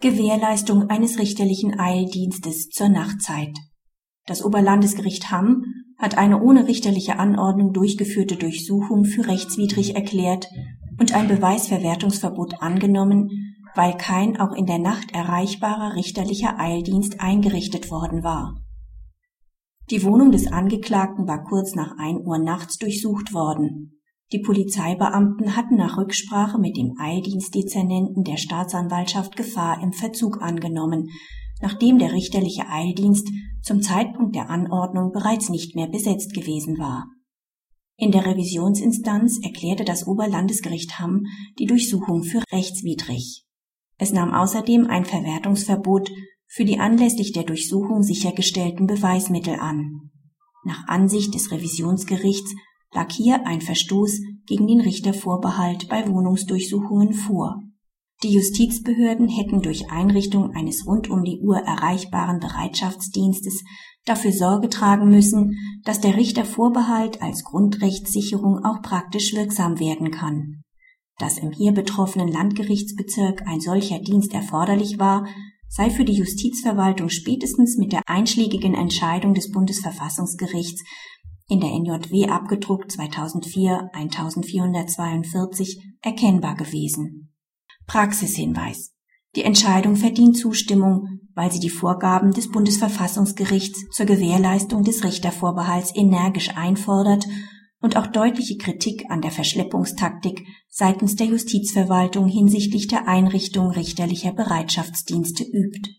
Gewährleistung eines richterlichen Eildienstes zur Nachtzeit. Das Oberlandesgericht Hamm hat eine ohne richterliche Anordnung durchgeführte Durchsuchung für rechtswidrig erklärt und ein Beweisverwertungsverbot angenommen, weil kein auch in der Nacht erreichbarer richterlicher Eildienst eingerichtet worden war. Die Wohnung des Angeklagten war kurz nach ein Uhr nachts durchsucht worden die Polizeibeamten hatten nach Rücksprache mit dem Eildienstdezernenten der Staatsanwaltschaft Gefahr im Verzug angenommen, nachdem der richterliche Eildienst zum Zeitpunkt der Anordnung bereits nicht mehr besetzt gewesen war. In der Revisionsinstanz erklärte das Oberlandesgericht Hamm die Durchsuchung für rechtswidrig. Es nahm außerdem ein Verwertungsverbot für die anlässlich der Durchsuchung sichergestellten Beweismittel an. Nach Ansicht des Revisionsgerichts lag hier ein Verstoß gegen den Richtervorbehalt bei Wohnungsdurchsuchungen vor. Die Justizbehörden hätten durch Einrichtung eines rund um die Uhr erreichbaren Bereitschaftsdienstes dafür Sorge tragen müssen, dass der Richtervorbehalt als Grundrechtssicherung auch praktisch wirksam werden kann. Dass im hier betroffenen Landgerichtsbezirk ein solcher Dienst erforderlich war, sei für die Justizverwaltung spätestens mit der einschlägigen Entscheidung des Bundesverfassungsgerichts in der NJW abgedruckt 2004 1442 erkennbar gewesen. Praxishinweis. Die Entscheidung verdient Zustimmung, weil sie die Vorgaben des Bundesverfassungsgerichts zur Gewährleistung des Richtervorbehalts energisch einfordert und auch deutliche Kritik an der Verschleppungstaktik seitens der Justizverwaltung hinsichtlich der Einrichtung richterlicher Bereitschaftsdienste übt